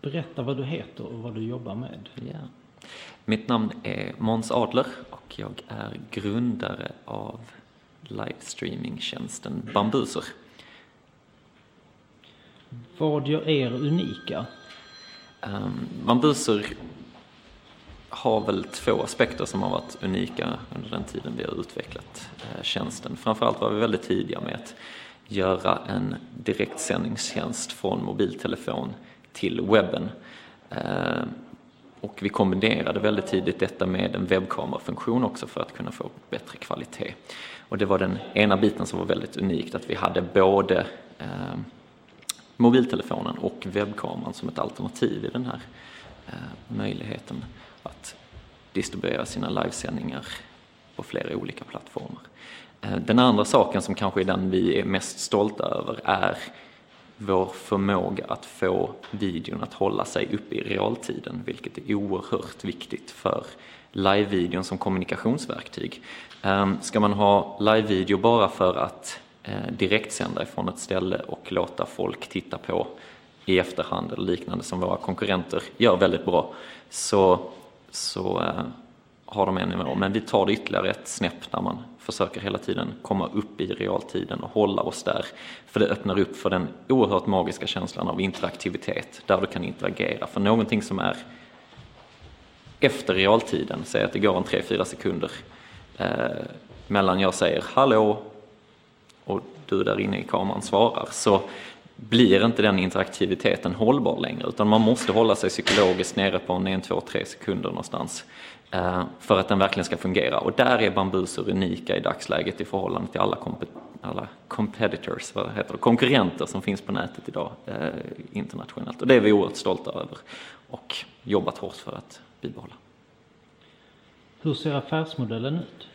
Berätta vad du heter och vad du jobbar med. Ja. Mitt namn är Måns Adler och jag är grundare av livestreamingtjänsten Bambuser. Vad gör er unika? Um, Bambuser har väl två aspekter som har varit unika under den tiden vi har utvecklat eh, tjänsten. Framförallt var vi väldigt tidiga med att göra en direktsändningstjänst från mobiltelefon till webben. Eh, och vi kombinerade väldigt tidigt detta med en webbkamerafunktion också för att kunna få bättre kvalitet. Och det var den ena biten som var väldigt unikt, att vi hade både eh, mobiltelefonen och webbkameran som ett alternativ i den här eh, möjligheten att distribuera sina livesändningar på flera olika plattformar. Eh, den andra saken som kanske är den vi är mest stolta över är vår förmåga att få videon att hålla sig uppe i realtiden, vilket är oerhört viktigt för livevideon som kommunikationsverktyg. Ehm, ska man ha livevideo bara för att eh, direktsända ifrån ett ställe och låta folk titta på i efterhand eller liknande som våra konkurrenter gör väldigt bra, så, så eh, har de en nivå. Men vi tar det ytterligare ett snäpp när man försöker hela tiden komma upp i realtiden och hålla oss där. För det öppnar upp för den oerhört magiska känslan av interaktivitet, där du kan interagera. För någonting som är efter realtiden, säg att det går en 3-4 sekunder eh, mellan jag säger hallå och du där inne i kameran svarar, så blir inte den interaktiviteten hållbar längre utan man måste hålla sig psykologiskt nere på en 1, 2, 3 sekunder någonstans eh, för att den verkligen ska fungera. Och där är bambuser unika i dagsläget i förhållande till alla, alla competitors, vad heter det, konkurrenter som finns på nätet idag eh, internationellt. Och det är vi oerhört stolta över och jobbat hårt för att bibehålla. Hur ser affärsmodellen ut?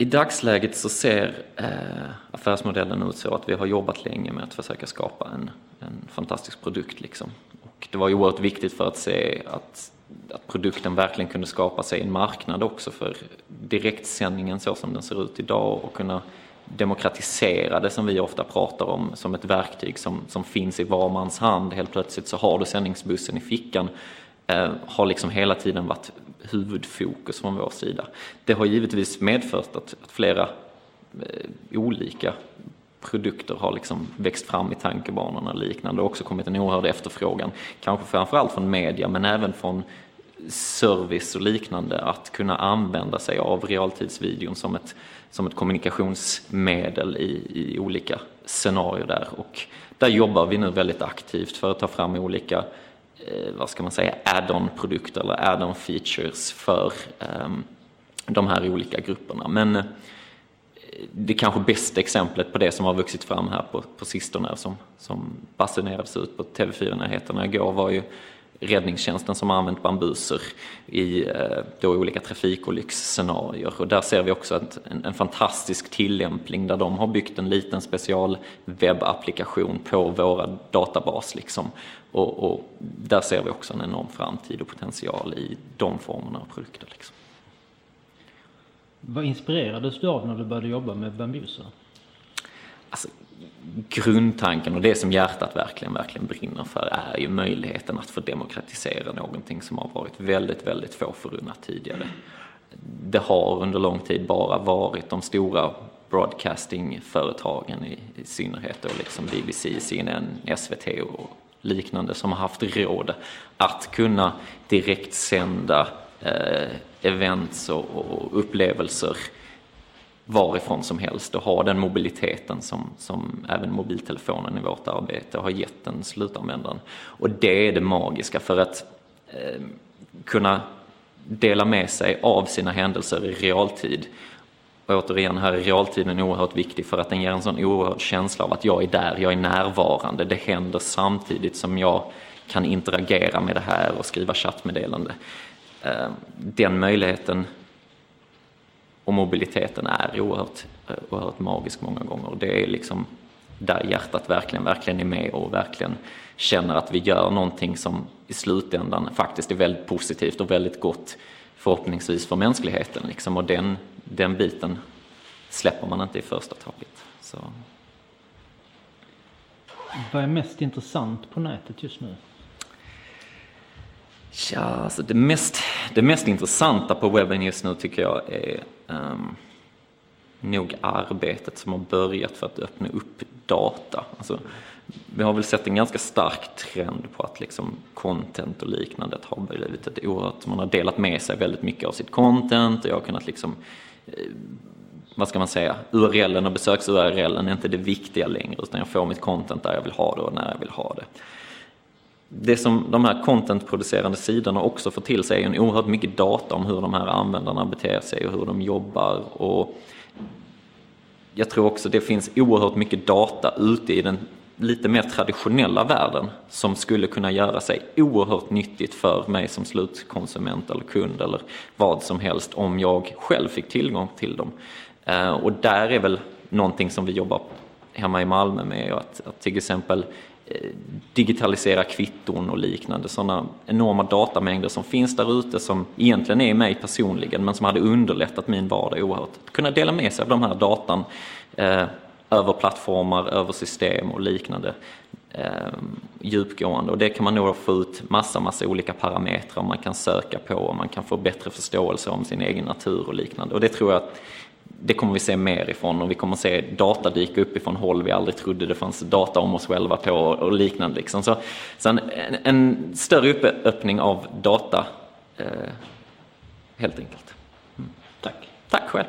I dagsläget så ser eh, affärsmodellen ut så att vi har jobbat länge med att försöka skapa en, en fantastisk produkt. Liksom. Och det var ju oerhört viktigt för att se att, att produkten verkligen kunde skapa sig en marknad också för direktsändningen så som den ser ut idag och kunna demokratisera det som vi ofta pratar om som ett verktyg som, som finns i var mans hand. Helt plötsligt så har du sändningsbussen i fickan Eh, har liksom hela tiden varit huvudfokus från vår sida. Det har givetvis medfört att, att flera eh, olika produkter har liksom växt fram i tankebanorna och liknande och också kommit en oerhörd efterfrågan. Kanske framförallt från media men även från service och liknande att kunna använda sig av realtidsvideon som ett, som ett kommunikationsmedel i, i olika scenarier där. Och där jobbar vi nu väldigt aktivt för att ta fram olika Eh, Eh, vad ska man säga, add-on produkter eller add-on features för um, de här olika grupperna. Men eh, det kanske bästa exemplet på det som har vuxit fram här på, på sistone som, som basunerades ut på TV4-nyheterna igår var ju räddningstjänsten som har använt bambuser i eh, då olika trafikolycksscenarier. Och där ser vi också ett, en, en, fantastisk tillämpning där de har byggt en liten special webbapplikation på våra databas. Liksom. Och, och, där ser vi också en enorm framtid och potential i de formerna av produkter. Liksom. Vad inspirerades du av när du började jobba med Bambuser? Alltså, grundtanken och det som hjärtat verkligen, verkligen brinner för är ju möjligheten att få demokratisera någonting som har varit väldigt, väldigt få förunnat tidigare. Det har under lång tid bara varit de stora broadcastingföretagen i, i synnerhet liksom och liksom BBC, CNN, SVT och liknande som har haft råd att kunna direktsända eh, events och, och upplevelser varifrån som helst och ha den mobiliteten som, som även mobiltelefonen i vårt arbete har gett den slutanvändaren. Och det är det magiska för att eh, kunna dela med sig av sina händelser i realtid. Och återigen, här är realtiden oerhört viktig för att den ger en sån oerhörd känsla av att jag är där, jag är närvarande. Det händer samtidigt som jag kan interagera med det här och skriva chattmeddelande. Eh, den möjligheten och mobiliteten är oerhört, oerhört magisk många gånger. Det är liksom där hjärtat verkligen, verkligen är med och verkligen känner att vi gör någonting som i slutändan faktiskt är väldigt positivt och väldigt gott förhoppningsvis för mänskligheten. Liksom. Och den, den biten släpper man inte i första taget. Så. Vad är mest intressant på nätet just nu? Ja, alltså det mest, det mest intressanta på webben just nu tycker jag är um, nog arbetet som har börjat för att öppna upp data. Alltså, vi har väl sett en ganska stark trend på att liksom content och liknande har blivit ett oerhört, man har delat med sig väldigt mycket av sitt content och jag har kunnat liksom eh, vad ska man säga, URLen och besöks-URLen är inte det viktiga längre utan jag får mitt content där jag vill ha det och när jag vill ha det. Det som de här contentproducerande sidorna också får till sig är en oerhört mycket data om hur de här användarna beter sig och hur de jobbar och jag tror också det finns oerhört mycket data ute i den lite mer traditionella världen som skulle kunna göra sig oerhört nyttigt för mig som slutkonsument eller kund eller vad som helst om jag själv fick tillgång till dem. Eh, och där är väl någonting som vi jobbar hemma i Malmö med att, att till exempel digitalisera kvitton och liknande, sådana enorma datamängder som finns där ute som egentligen är mig personligen men som hade underlättat min vardag oerhört. Att kunna dela med sig av de här datan eh, över plattformar, över system och liknande eh, djupgående. Och det kan man nog få ut massa, massa olika parametrar man kan söka på och man kan få bättre förståelse om sin egen natur och liknande. Och det tror jag att det kommer vi se mer ifrån och vi kommer se data dyka upp ifrån håll vi aldrig trodde det fanns data om oss själva på och liknande. Liksom. Så, så en, en, större öppning av data, eh, helt enkelt. Mm. Tack. Tack själv.